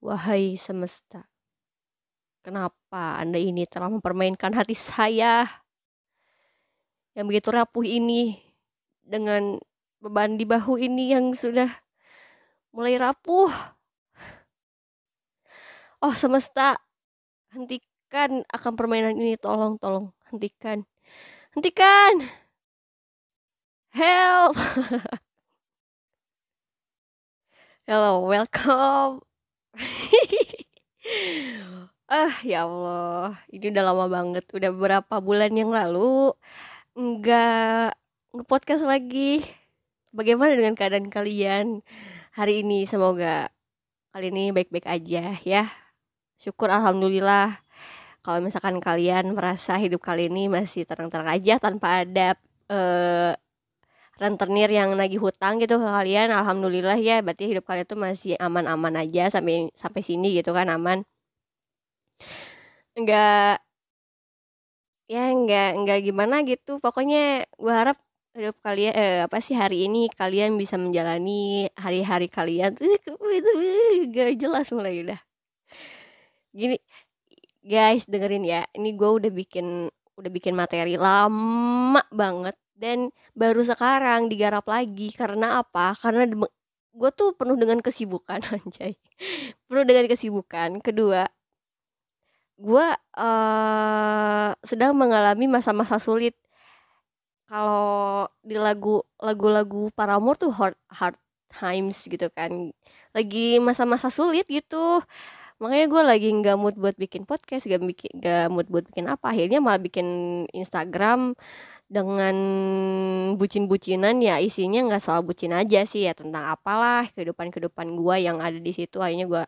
Wahai semesta, kenapa Anda ini telah mempermainkan hati saya yang begitu rapuh ini dengan beban di bahu ini yang sudah mulai rapuh. Oh semesta, hentikan akan permainan ini, tolong, tolong, hentikan, hentikan, help. Hello, welcome ah ya Allah ini udah lama banget udah beberapa bulan yang lalu nggak ngepodcast lagi. Bagaimana dengan keadaan kalian hari ini? Semoga kali ini baik-baik aja ya. Syukur alhamdulillah kalau misalkan kalian merasa hidup kali ini masih tenang-tenang aja tanpa ada uh, rentenir yang nagih hutang gitu ke kalian alhamdulillah ya berarti hidup kalian tuh masih aman-aman aja sampai sampai sini gitu kan aman. Enggak ya enggak enggak gimana gitu pokoknya gue harap hidup kalian eh, apa sih hari ini kalian bisa menjalani hari-hari kalian. Tuh gak jelas mulai udah. Gini guys dengerin ya ini gue udah bikin udah bikin materi lama banget dan baru sekarang digarap lagi karena apa? Karena gue tuh penuh dengan kesibukan anjay. Penuh dengan kesibukan. Kedua gue uh, sedang mengalami masa-masa sulit. Kalau di lagu lagu-lagu Paramore tuh hard hard times gitu kan. Lagi masa-masa sulit gitu. Makanya gue lagi nggak mood buat bikin podcast gak bikin gak mood buat bikin apa. Akhirnya malah bikin Instagram dengan bucin-bucinan ya isinya nggak soal bucin aja sih ya tentang apalah kehidupan-kehidupan gue yang ada di situ. Akhirnya gue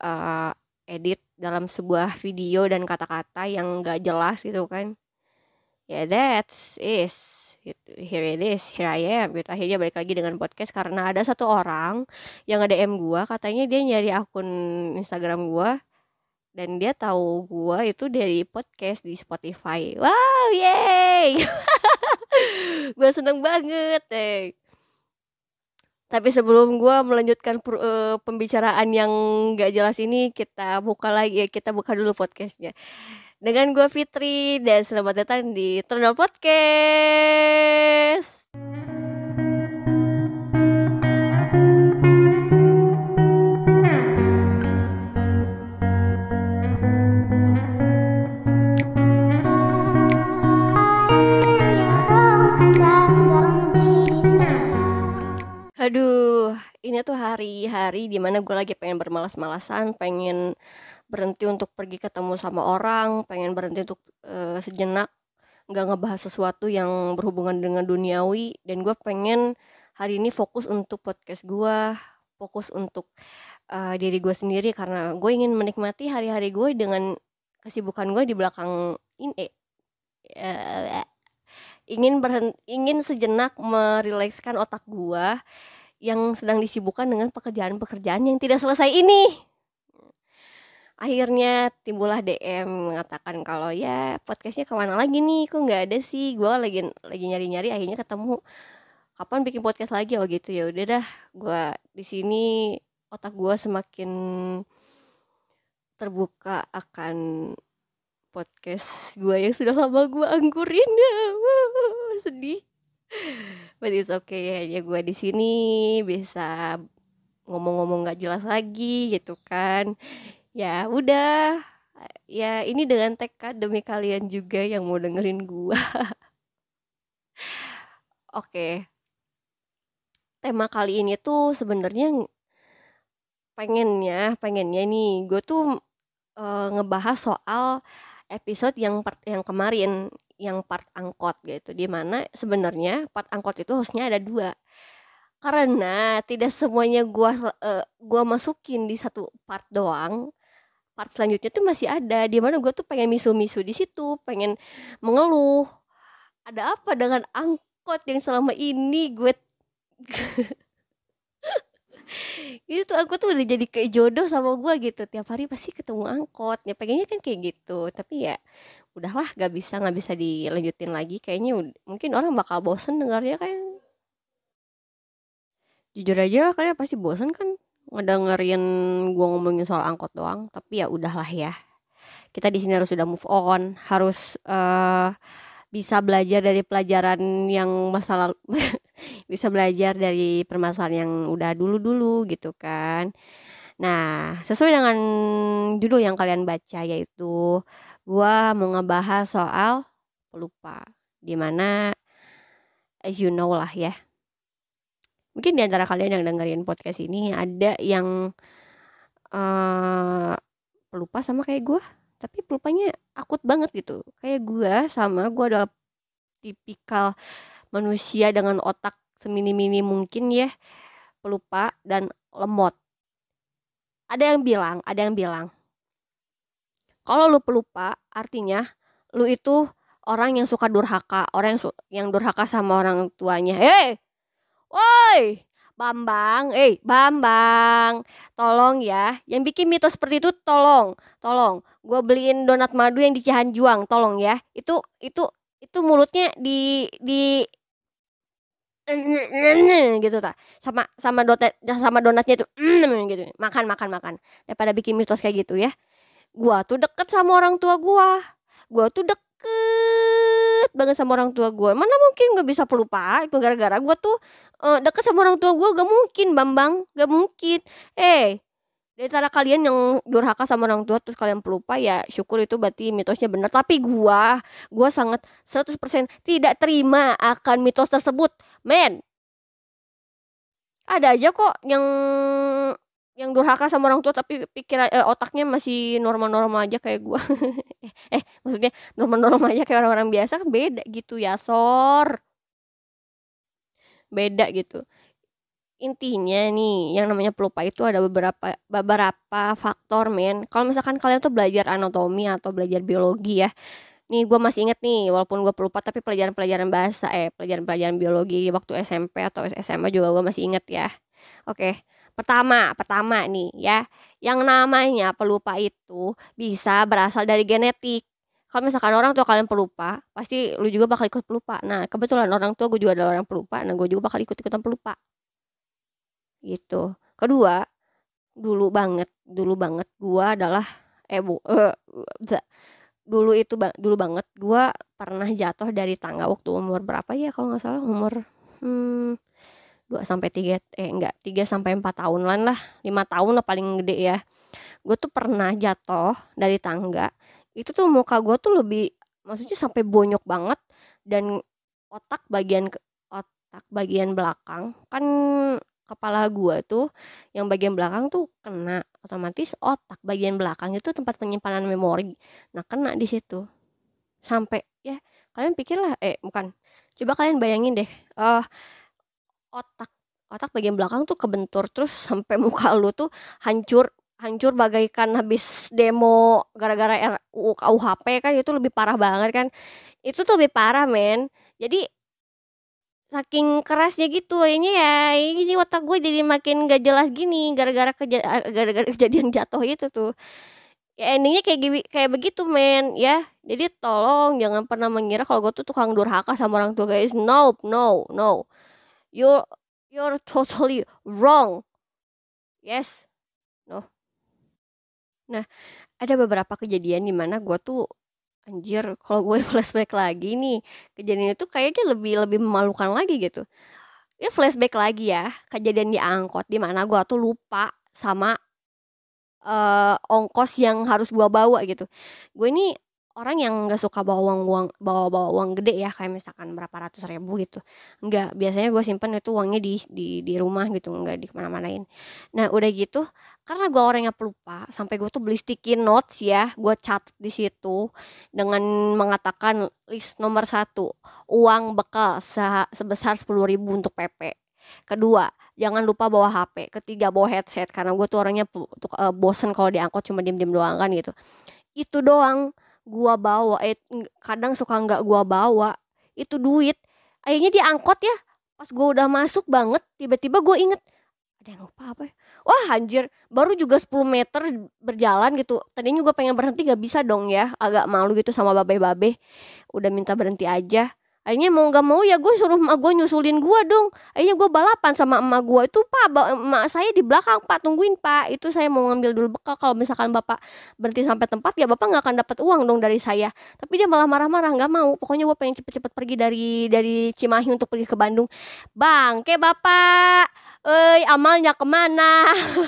uh, edit dalam sebuah video dan kata-kata yang nggak jelas gitu kan. Ya yeah, that's is here it is. Here I am gitu. Akhirnya balik lagi dengan podcast karena ada satu orang yang ada M gue katanya dia nyari akun Instagram gue dan dia tahu gua itu dari podcast di Spotify. Wow, yay! gua seneng banget, eh. Tapi sebelum gua melanjutkan uh, pembicaraan yang gak jelas ini, kita buka lagi, kita buka dulu podcastnya. Dengan gua Fitri dan selamat datang di Terminal Podcast. Aduh, ini tuh hari-hari di mana gue lagi pengen bermalas-malasan, pengen berhenti untuk pergi ketemu sama orang, pengen berhenti untuk uh, sejenak nggak ngebahas sesuatu yang berhubungan dengan duniawi, dan gue pengen hari ini fokus untuk podcast gue, fokus untuk uh, diri gue sendiri karena gue ingin menikmati hari-hari gue dengan kesibukan gue di belakang ini. Uh, ingin berhenti, ingin sejenak merilekskan otak gue yang sedang disibukkan dengan pekerjaan-pekerjaan yang tidak selesai ini. Akhirnya timbullah DM mengatakan kalau ya podcastnya ke mana lagi nih, kok nggak ada sih? Gue lagi lagi nyari-nyari, akhirnya ketemu. Kapan bikin podcast lagi? Oh gitu. Ya udah dah gue di sini otak gue semakin terbuka akan podcast gue yang sudah lama gue anggurin. Sedih but it's okay ya gue di sini bisa ngomong-ngomong nggak jelas lagi gitu kan. Ya udah ya ini dengan tekad demi kalian juga yang mau dengerin gue oke. Okay. tema kali ini tuh sebenarnya pengennya pengennya nih gue tuh uh, ngebahas soal episode yang yang kemarin yang part angkot gitu di mana sebenarnya part angkot itu hostnya ada dua. Karena tidak semuanya gua uh, gua masukin di satu part doang part selanjutnya tuh masih ada di mana gua tuh pengen misu-misu di situ pengen mengeluh. Ada apa dengan angkot yang selama ini gue itu tuh aku tuh udah jadi kayak jodoh sama gue gitu. Tiap hari pasti ketemu angkot ya pengennya kan kayak gitu. Tapi ya udahlah gak bisa nggak bisa dilanjutin lagi kayaknya mungkin orang bakal bosen dengarnya kan? Jujur aja kalian pasti bosen kan ngedengerin gue ngomongin soal angkot doang tapi ya udahlah ya. Kita di sini harus sudah move on harus uh, bisa belajar dari pelajaran yang masa lalu bisa belajar dari permasalahan yang udah dulu-dulu gitu kan. Nah sesuai dengan judul yang kalian baca yaitu gua mau ngebahas soal pelupa di mana as you know lah ya. Mungkin di antara kalian yang dengerin podcast ini ada yang uh, pelupa sama kayak gue tapi pelupanya akut banget gitu. Kayak gue sama gue adalah tipikal manusia dengan otak semini-mini mungkin ya pelupa dan lemot. Ada yang bilang ada yang bilang kalau lu pelupa artinya lu itu orang yang suka durhaka orang yang yang durhaka sama orang tuanya. Hei! Woi! Bambang, eh Bambang, tolong ya, yang bikin mitos seperti itu tolong, tolong, gue beliin donat madu yang di Cihanjuang, tolong ya, itu itu itu mulutnya di di gitu tak sama sama donat sama donatnya itu gitu. Makan makan makan. Daripada bikin mitos kayak gitu ya gua tuh deket sama orang tua gua. Gua tuh deket banget sama orang tua gua. Mana mungkin gak bisa pelupa itu gara-gara gua tuh uh, deket sama orang tua gue gak mungkin Bambang. Gak mungkin. Eh dari cara kalian yang durhaka sama orang tua terus kalian pelupa ya syukur itu berarti mitosnya benar. Tapi gua gua sangat 100% tidak terima akan mitos tersebut. Men ada aja kok yang yang durhaka sama orang tua tapi pikir eh, otaknya masih normal-normal aja kayak gua. Eh, eh maksudnya normal-normal aja kayak orang-orang biasa kan beda gitu ya sor. Beda gitu. Intinya nih yang namanya pelupa itu ada beberapa beberapa faktor men. Kalau misalkan kalian tuh belajar anatomi atau belajar biologi ya nih gue masih inget nih walaupun gue pelupa tapi pelajaran-pelajaran bahasa eh pelajaran-pelajaran biologi waktu SMP atau SMA juga gue masih inget ya. Oke pertama pertama nih ya yang namanya pelupa itu bisa berasal dari genetik. Kalau misalkan orang tua kalian pelupa pasti lu juga bakal ikut pelupa. Nah kebetulan orang tua gue juga ada orang pelupa nah gue juga bakal ikut ikutan pelupa. Gitu. Kedua dulu banget dulu banget gue adalah eh bu uh, dulu itu dulu banget gue pernah jatuh dari tangga waktu umur berapa ya kalau nggak salah? Umur hmm, 2 sampai tiga eh enggak tiga sampai empat tahunan lah. Lima tahun lah paling gede ya. Gue tuh pernah jatuh dari tangga. Itu tuh muka gue tuh lebih maksudnya sampai bonyok banget. Dan otak bagian otak bagian belakang kan kepala gue tuh yang bagian belakang tuh kena. Otomatis otak bagian belakang itu tempat penyimpanan memori. Nah kena di situ. Sampai ya kalian pikirlah eh bukan. Coba kalian bayangin deh uh, otak. Otak bagian belakang tuh kebentur terus sampai muka lu tuh hancur hancur bagaikan habis demo gara-gara RUU KUHP kan itu lebih parah banget kan. Itu tuh lebih parah men. Jadi saking kerasnya gitu ini ya ini otak gue jadi makin gak jelas gini gara-gara keja gara-gara kejadian jatuh itu tuh. Ya endingnya kayak gini kayak begitu men ya. Jadi tolong jangan pernah mengira kalau gue tuh tukang durhaka sama orang tua guys. No no no you're you're totally wrong. Yes. No. Nah, ada beberapa kejadian di mana gue tuh anjir kalau gue flashback lagi nih kejadian itu kayaknya lebih lebih memalukan lagi gitu. Ya flashback lagi ya kejadian di angkot di mana gue tuh lupa sama uh, ongkos yang harus gue bawa gitu. Gue ini orang yang nggak suka bawa uang uang bawa bawa uang gede ya kayak misalkan berapa ratus ribu gitu. Nggak biasanya gue simpan itu uangnya di di di rumah gitu nggak di ke mana manain nah udah gitu karena gue orangnya pelupa sampai gue tuh beli sticky notes ya gue cat di situ dengan mengatakan list nomor satu uang bekal se sebesar sepuluh ribu untuk PP kedua jangan lupa bawa HP ketiga bawa headset karena gue tuh orangnya uh, bosen kalau diangkut cuma diem diem doang kan gitu. Itu doang gua bawa eh kadang suka nggak gua bawa itu duit. Akhirnya diangkot ya pas gua udah masuk banget tiba-tiba gua inget ada yang lupa apa ya? Wah anjir baru juga 10 meter berjalan gitu. Tadinya gua pengen berhenti gak bisa dong ya agak malu gitu sama babe-babe udah minta berhenti aja akhirnya mau gak mau ya gue suruh emak gue nyusulin gue dong. Akhirnya gue balapan sama emak gue itu pak emak saya di belakang pak. Tungguin pak. Itu saya mau ngambil dulu bekal. Kalau misalkan bapak berhenti sampai tempat ya bapak nggak akan dapat uang dong dari saya. Tapi dia malah marah-marah nggak mau. Pokoknya gue pengen cepet-cepet pergi dari dari Cimahi untuk pergi ke Bandung. Bang ke bapak. Eh, amalnya ke mana?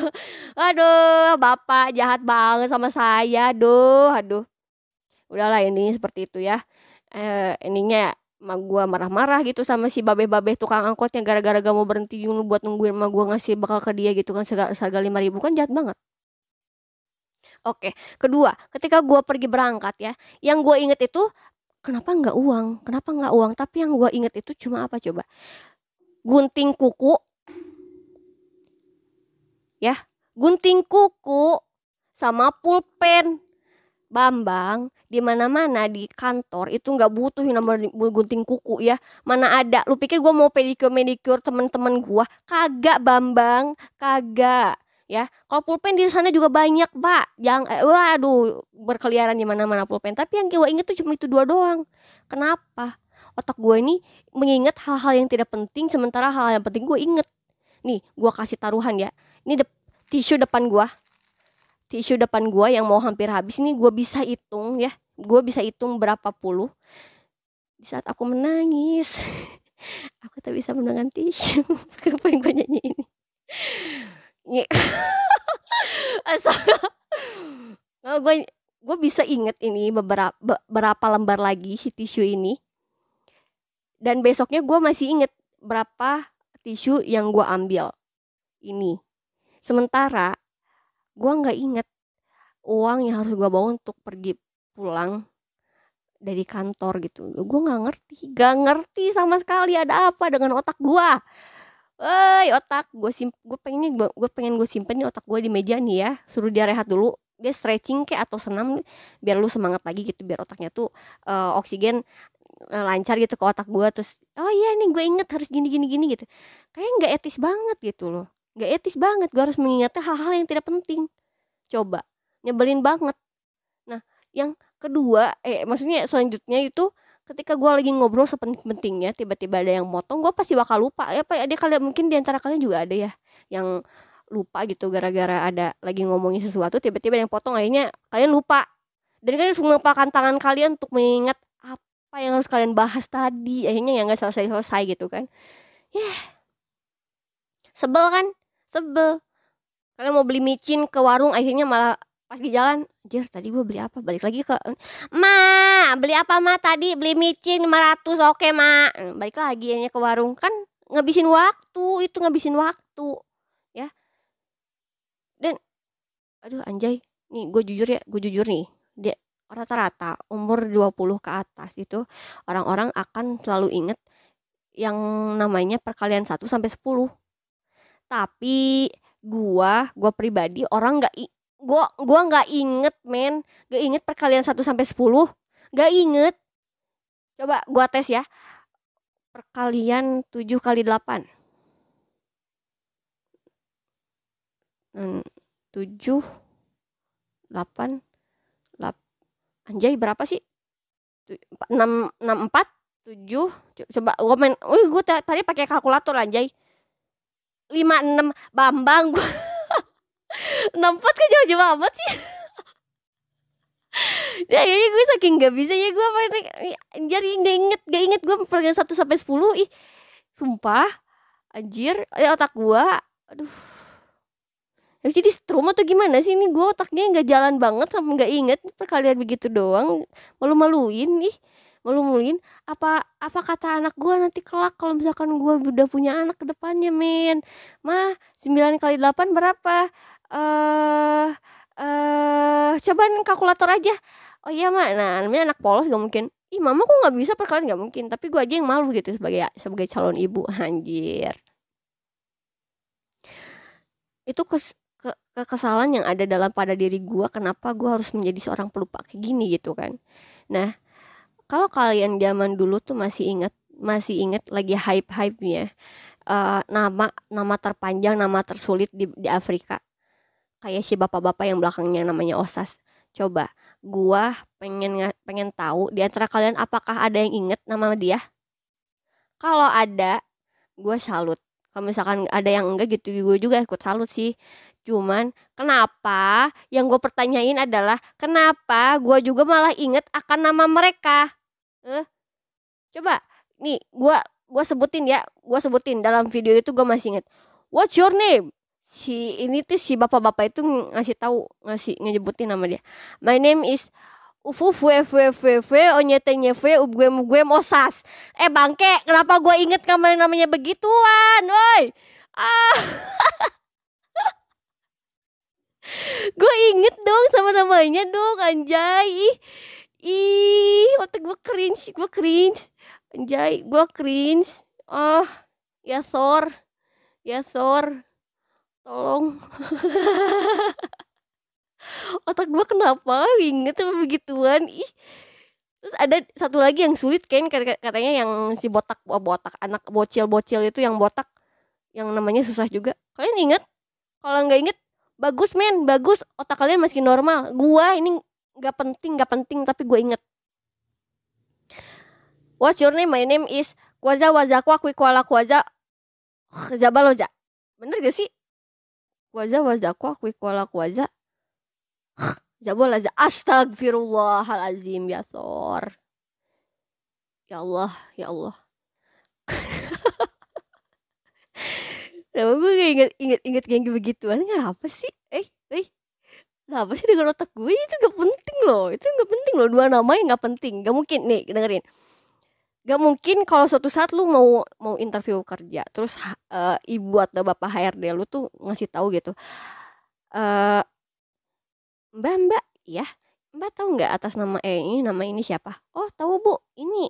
aduh, bapak jahat banget sama saya. Aduh, aduh. Udahlah ini seperti itu ya. Eh, ininya ma gua marah-marah gitu sama si babe-babe tukang angkotnya gara-gara gak mau berhenti dulu buat nungguin ma gua ngasih bakal ke dia gitu kan seharga lima ribu kan jahat banget. Oke, kedua, ketika gua pergi berangkat ya, yang gua inget itu kenapa nggak uang, kenapa nggak uang, tapi yang gua inget itu cuma apa coba? Gunting kuku, ya, gunting kuku sama pulpen. Bambang, di mana-mana di kantor itu nggak butuh yang gunting kuku ya. Mana ada? Lu pikir gue mau pedicure manicure temen-temen gue? Kagak Bambang, kagak ya. Kalau pulpen di sana juga banyak pak. Yang eh, waduh berkeliaran di mana-mana pulpen. Tapi yang gue inget tuh cuma itu dua doang. Kenapa? Otak gue ini mengingat hal-hal yang tidak penting sementara hal yang penting gue inget. Nih, gue kasih taruhan ya. Ini de tisu depan gue tisu depan gue yang mau hampir habis ini gue bisa hitung ya. Gue bisa hitung berapa puluh di saat aku menangis. Aku tak bisa menangkan tisu. Apa yang gue nyanyi ini? Oh, gue gue bisa inget ini beberapa beberapa lembar lagi si tisu ini. Dan besoknya gue masih inget berapa tisu yang gue ambil ini. Sementara gue nggak inget uang yang harus gue bawa untuk pergi pulang dari kantor gitu. Gue nggak ngerti gak ngerti sama sekali ada apa dengan otak gue Woi otak gue sim gue pengen gue pengen gue simpen nih otak gue di meja nih ya. Suruh dia rehat dulu dia stretching kayak atau senam biar lu semangat lagi gitu biar otaknya tuh uh, oksigen uh, lancar gitu ke otak gue terus oh iya nih gue inget harus gini gini gini gitu. Kayak nggak etis banget gitu loh Gak etis banget, gue harus mengingatnya hal-hal yang tidak penting. Coba, nyebelin banget. Nah, yang kedua, eh maksudnya selanjutnya itu ketika gue lagi ngobrol sepenting-pentingnya, tiba-tiba ada yang motong, gue pasti bakal lupa. Ya, apa ada kalian mungkin di antara kalian juga ada ya yang lupa gitu gara-gara ada lagi ngomongin sesuatu, tiba-tiba yang potong akhirnya kalian lupa. Dan kalian harus melupakan tangan kalian untuk mengingat apa yang harus kalian bahas tadi. Akhirnya yang gak selesai-selesai gitu kan. Ya, yeah. sebel kan? Sebel. Kalian mau beli micin ke warung akhirnya malah pas di jalan jir tadi gue beli apa? Balik lagi ke ma beli apa ma? Tadi beli micin 500 oke ma. Balik lagi hanya ke warung. Kan ngabisin waktu itu ngabisin waktu ya. Dan aduh anjay. Nih gue jujur ya gue jujur nih. Dia rata-rata umur 20 ke atas itu orang-orang akan selalu inget yang namanya perkalian 1 sampai 10 tapi gua gua pribadi orang nggak gua gua nggak inget men. Gak inget perkalian 1 sampai 10 gak inget. Coba gua tes ya. Perkalian 7 kali 8 hmm, 7 8 8 anjay berapa sih? 6 6 4 7 coba gua main oh gua tadi pakai kalkulator anjay lima enam Bambang. Gue enam empat kan jauh-jauh amat sih? Ya ini gue saking gak bisa. Ya gue apa jadi gak inget gak inget gue pergi satu sampai sepuluh. Ih sumpah. Anjir ya otak gue aduh. Ya jadi strom atau gimana sih? Ini gue otaknya nggak jalan banget sama nggak inget. Perkalian begitu doang. Malu-maluin ih malu-maluin apa apa kata anak gue nanti kelak kalau misalkan gue udah punya anak ke depannya men mah 9 kali 8 berapa? Eh uh, eh uh, kalkulator aja. Oh iya mak. Nah namanya anak polos gak mungkin. Ih mama kok nggak bisa? Perkalian nggak mungkin. Tapi gue aja yang malu gitu sebagai sebagai calon ibu. Anjir. Itu kes, ke, kekesalan yang ada dalam pada diri gue kenapa gue harus menjadi seorang pelupa kayak gini gitu kan. Nah kalau kalian zaman dulu tuh masih inget masih inget lagi hype hype nya uh, nama nama terpanjang nama tersulit di, di Afrika. Kayak si bapak-bapak yang belakangnya namanya Osas. Coba gua pengen pengen tahu di antara kalian apakah ada yang inget nama dia? Kalau ada gue salut. Kalau misalkan ada yang enggak gitu gue juga ikut salut sih. Cuman kenapa? Yang gue pertanyain adalah kenapa gue juga malah inget akan nama mereka eh coba nih gue gue sebutin ya gue sebutin dalam video itu gue masih inget what's your name si ini tuh si bapak-bapak itu ngasih tahu ngasih nyebutin nama dia my name is Ufu fue fue fue fue onyetenya fue gue gue mosas. Eh bangke, kenapa gue inget kamu namanya begituan, woi? Ah. gue inget dong sama namanya dong, anjay. Ih, otak gue cringe, gue cringe. Anjay, gue cringe. Oh, ya sor. Ya sor. Tolong. otak gue kenapa inget sama begituan ih terus ada satu lagi yang sulit kan katanya yang si botak botak anak bocil bocil itu yang botak yang namanya susah juga kalian inget kalau nggak inget bagus men bagus otak kalian masih normal gua ini nggak penting nggak penting tapi gue inget What's your name? My name is Kwaza Wazakwa Kwikwala Kwaza Zabaloza. Bener gak sih? Kwaza Wazakwa Kwikwala Kwaza aja astagfirullahalazim ya sor. Ya Allah, ya Allah. Kenapa gue inget inget inget yang begituan apa sih? Eh, apa sih dengan otak gue itu gak penting loh, itu gak penting loh dua nama yang gak penting, gak mungkin nih dengerin. Gak mungkin kalau suatu saat lu mau mau interview kerja, terus uh, ibu atau bapak HRD lu tuh ngasih tahu gitu. Uh, Mbak Mbak, ya Mbak tahu nggak atas nama eh ini nama ini siapa? Oh tahu Bu, ini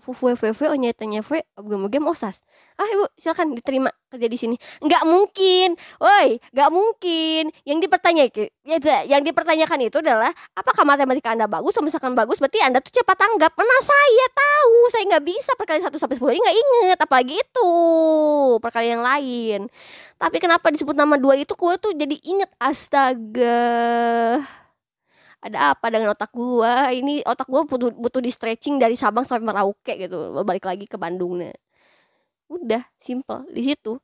Fufu VV Onyetanya V game-game osas. Ah ibu silakan diterima kerja di sini. Nggak mungkin, woi nggak mungkin. Yang dipertanyakan, ya, yang dipertanyakan itu adalah apakah matematika anda bagus? Kalau misalkan bagus, berarti anda tuh cepat tanggap. Mana saya tahu, saya nggak bisa perkali satu sampai sepuluh nggak inget, apalagi itu perkali yang lain. Tapi kenapa disebut nama dua itu, gue tuh jadi inget astaga ada apa dengan otak gua? Ini otak gua butuh butuh di stretching dari Sabang sampai Merauke gitu. Balik lagi ke Bandung nih udah simple. Di situ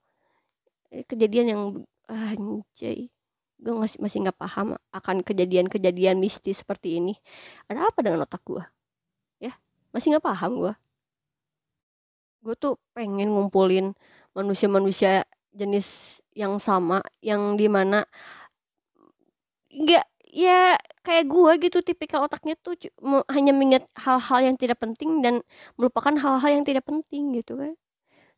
eh, kejadian yang anjay. Gue masih masih nggak paham akan kejadian-kejadian mistis seperti ini. Ada apa dengan otak gua? Ya masih nggak paham gua. Gue tuh pengen ngumpulin manusia-manusia jenis yang sama yang di mana nggak ya kayak gue gitu tipikal otaknya tuh hanya mengingat hal-hal yang tidak penting dan melupakan hal-hal yang tidak penting gitu kan.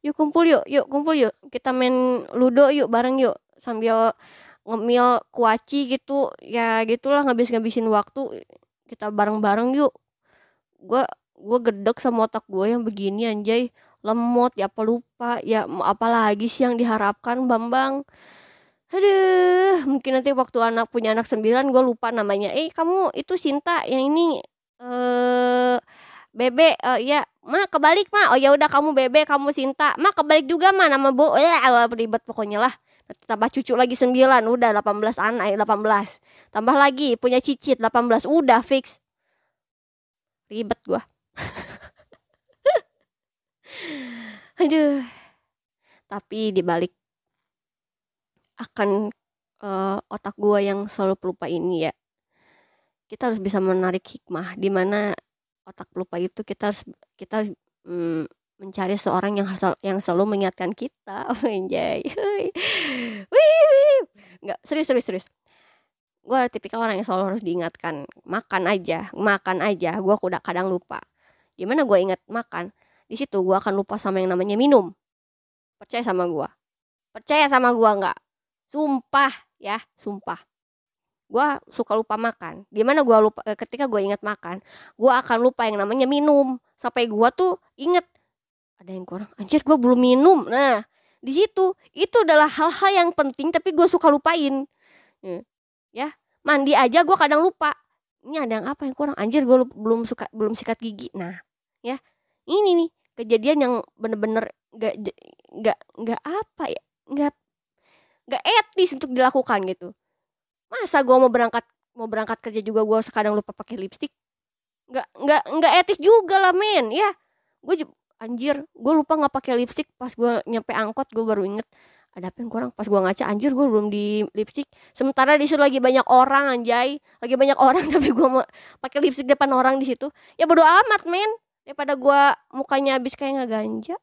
Yuk kumpul yuk yuk kumpul yuk kita main ludo yuk bareng yuk sambil ngemil kuaci gitu. Ya gitulah ngabis-ngabisin waktu kita bareng-bareng yuk. Gue gue gedek sama otak gue yang begini anjay. Lemot ya apa lupa ya apalagi sih yang diharapkan Bambang aduh mungkin nanti waktu anak punya anak sembilan gue lupa namanya. Eh kamu itu Sinta yang ini eh Bebe uh, ya ma kebalik ma. Oh ya udah kamu Bebe kamu Sinta. Ma kebalik juga ma. Nama bu ya eh, ribet pokoknya lah. Tambah cucu lagi sembilan udah 18 anak 18 eh, tambah lagi punya cicit 18 udah fix. Ribet gua. Aduh. Tapi dibalik akan uh, otak gua yang selalu pelupa ini ya. Kita harus bisa menarik hikmah di mana otak pelupa itu kita harus kita mm, mencari seorang yang yang selalu mengingatkan kita. Menjay nggak serius serius serius. Gue tipikal orang yang selalu harus diingatkan makan aja makan aja. Gue udah kadang lupa. Gimana gue ingat makan? Di situ gue akan lupa sama yang namanya minum. Percaya sama gue percaya sama gue nggak Sumpah ya, sumpah. Gua suka lupa makan. Gimana gua lupa eh, ketika gue ingat makan, gua akan lupa yang namanya minum. Sampai gua tuh inget ada yang kurang. Anjir gua belum minum. Nah, di situ itu adalah hal-hal yang penting tapi gue suka lupain. Ya, mandi aja gue kadang lupa. Ini ada yang apa yang kurang? Anjir gue belum suka belum sikat gigi. Nah, ya ini nih kejadian yang bener-bener gak gak gak apa ya nggak gak etis untuk dilakukan gitu. Masa gue mau berangkat mau berangkat kerja juga gue sekadang lupa pakai lipstick nggak nggak nggak etis juga lah men. Ya gue anjir gue lupa nggak pakai lipstick pas gue nyampe angkot gue baru inget ada apa yang kurang? Pas gue ngaca anjir gue belum di lipstick sementara di situ lagi banyak orang anjay. Lagi banyak orang tapi gue mau pakai lipstick depan orang di situ. Ya bodo amat men. Daripada gue mukanya habis kayak nggak ganja.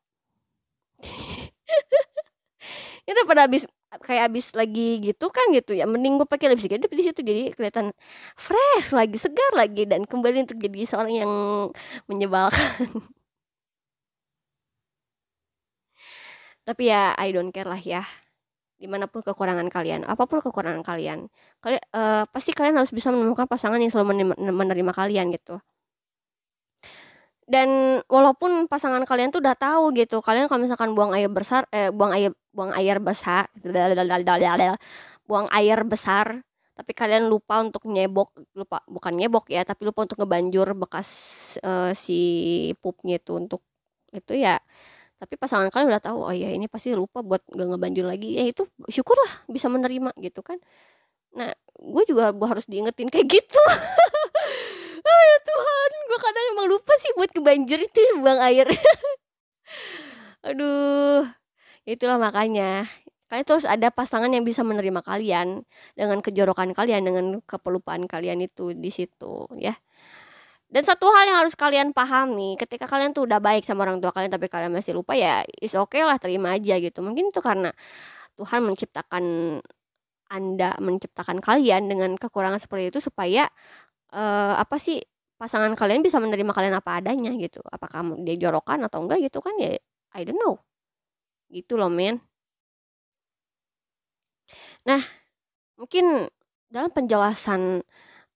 Itu pada habis kayak habis lagi gitu kan gitu ya mending gue pakai lipstick di situ jadi kelihatan fresh lagi segar lagi dan kembali untuk jadi seorang yang menyebalkan. Tapi ya I don't care lah ya di mana pun kekurangan kalian apa pun kekurangan kalian kalian uh, pasti kalian harus bisa menemukan pasangan yang selalu menerima kalian gitu dan walaupun pasangan kalian tuh udah tahu gitu kalian kalau misalkan buang air besar eh buang air buang air besar buang air besar tapi kalian lupa untuk nyebok lupa bukan nyebok ya tapi lupa untuk ngebanjur bekas uh, si pupnya itu untuk itu ya. Tapi pasangan kalian udah tahu oh ya ini pasti lupa buat gak ngebanjur lagi. Ya itu syukurlah bisa menerima gitu kan. Nah gue juga harus diingetin kayak gitu oh ya Tuhan gue kadang emang lupa sih buat kebanjur itu buang air. Aduh itulah makanya. Kalian terus ada pasangan yang bisa menerima kalian dengan kejorokan kalian dengan kepelupaan kalian itu di situ ya. Dan satu hal yang harus kalian pahami, ketika kalian tuh udah baik sama orang tua kalian tapi kalian masih lupa ya, is oke okay lah terima aja gitu. Mungkin itu karena Tuhan menciptakan Anda menciptakan kalian dengan kekurangan seperti itu supaya uh, apa sih pasangan kalian bisa menerima kalian apa adanya gitu. Apakah dia jorokan atau enggak gitu kan ya I don't know. Gitu loh men. Nah, mungkin dalam penjelasan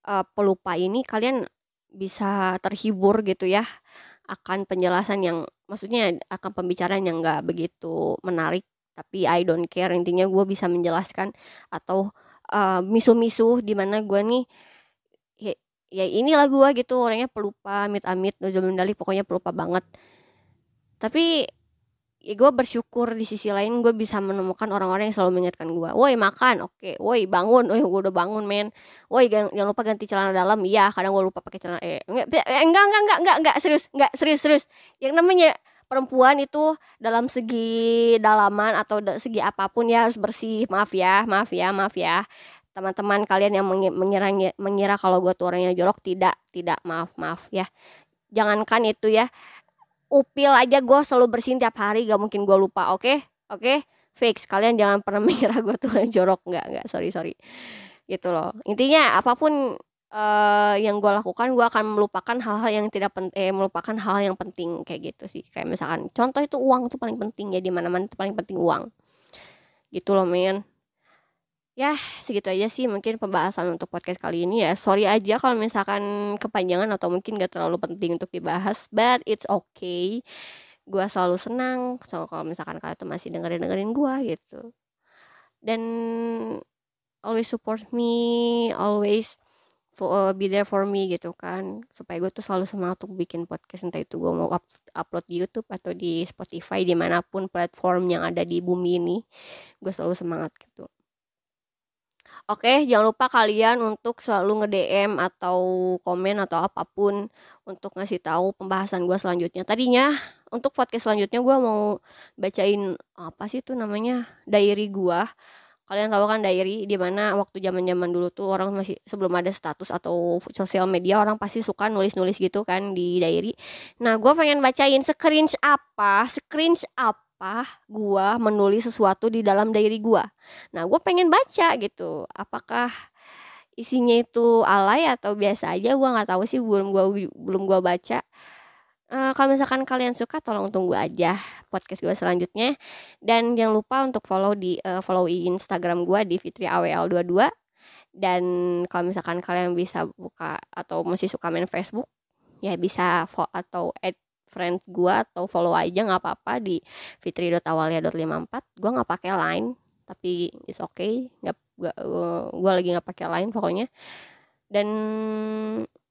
uh, pelupa ini kalian bisa terhibur gitu ya akan penjelasan yang maksudnya akan pembicaraan yang nggak begitu menarik tapi I don't care intinya gue bisa menjelaskan atau uh, misu-misu di mana gue nih ya, inilah gue gitu orangnya pelupa amit-amit Nuzul pokoknya pelupa banget. Tapi ya gue bersyukur di sisi lain gue bisa menemukan orang-orang yang selalu mengingatkan gue woi makan oke. Okay. woi bangun. Woi gue udah bangun men. Woi jangan, lupa ganti celana dalam. Iya kadang gue lupa pakai celana. Eh enggak enggak enggak enggak enggak enggak serius enggak serius serius. Yang namanya perempuan itu dalam segi dalaman atau segi apa pun ya harus bersih. Maaf ya maaf ya maaf ya teman-teman kalian yang mengira mengira kalau gue tuh orangnya jorok tidak tidak maaf maaf ya. Jangankan itu ya upil aja gue selalu bersihin tiap hari gak mungkin gue lupa oke? Okay? oke? Okay? fix kalian jangan pernah mengira gue tuh jorok nggak nggak sorry sorry. Gitu loh. Intinya apa pun uh, yang gue lakukan gue akan melupakan hal-hal yang tidak penting eh, melupakan hal yang penting kayak gitu sih. Kayak misalkan contoh itu uang itu paling penting ya di mana-mana itu paling penting uang. Gitu loh men ya segitu aja sih mungkin pembahasan untuk podcast kali ini ya. Sorry aja kalau misalkan kepanjangan atau mungkin gak terlalu penting untuk dibahas but it's okay. Gue selalu senang so kalau misalkan kalian tuh masih dengerin dengerin gue gitu. Dan always support me always for, uh, be there for me gitu kan. Supaya gue tuh selalu semangat untuk bikin podcast entah itu gue mau up, upload di YouTube atau di Spotify di mana pun platform yang ada di bumi ini gue selalu semangat gitu Oke, jangan lupa kalian untuk selalu nge-DM atau komen atau apa pun untuk ngasih tahu pembahasan gue selanjutnya. Tadinya untuk podcast selanjutnya gue mau bacain apa sih itu namanya diary gue. Kalian tahu kan diary di mana waktu zaman-zaman dulu tuh orang masih sebelum ada status atau sosial media orang pasti suka nulis-nulis gitu kan di diary. Nah, gue pengen bacain screenshot apa, screenshot apa apa gua menulis sesuatu di dalam diary gua. Nah, gua pengen baca gitu. Apakah isinya itu alay atau biasa aja gua nggak tahu sih belum gua belum gua baca. Uh, kalau misalkan kalian suka tolong tunggu aja podcast gue selanjutnya dan jangan lupa untuk follow di uh, follow Instagram gue di fitriawl22 dan kalau misalkan kalian bisa buka atau masih suka main Facebook ya bisa follow atau add friends gue atau follow aja nggak apa-apa. Di fitri.awalia.54 gue nggak pakai line tapi it's okay. Nggak gue lagi nggak pakai line pokoknya. Dan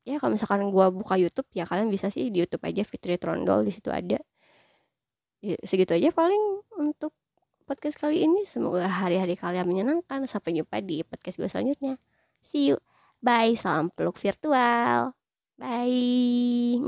ya kalau misalkan gue buka YouTube ya kalian bisa sih di YouTube aja Fitri Trondol di situ ada. Ya, segitu aja paling untuk podcast kali ini. Semoga hari-hari kalian menyenangkan. Sampai jumpa di podcast gue selanjutnya. See you. Bye salam peluk virtual. Bye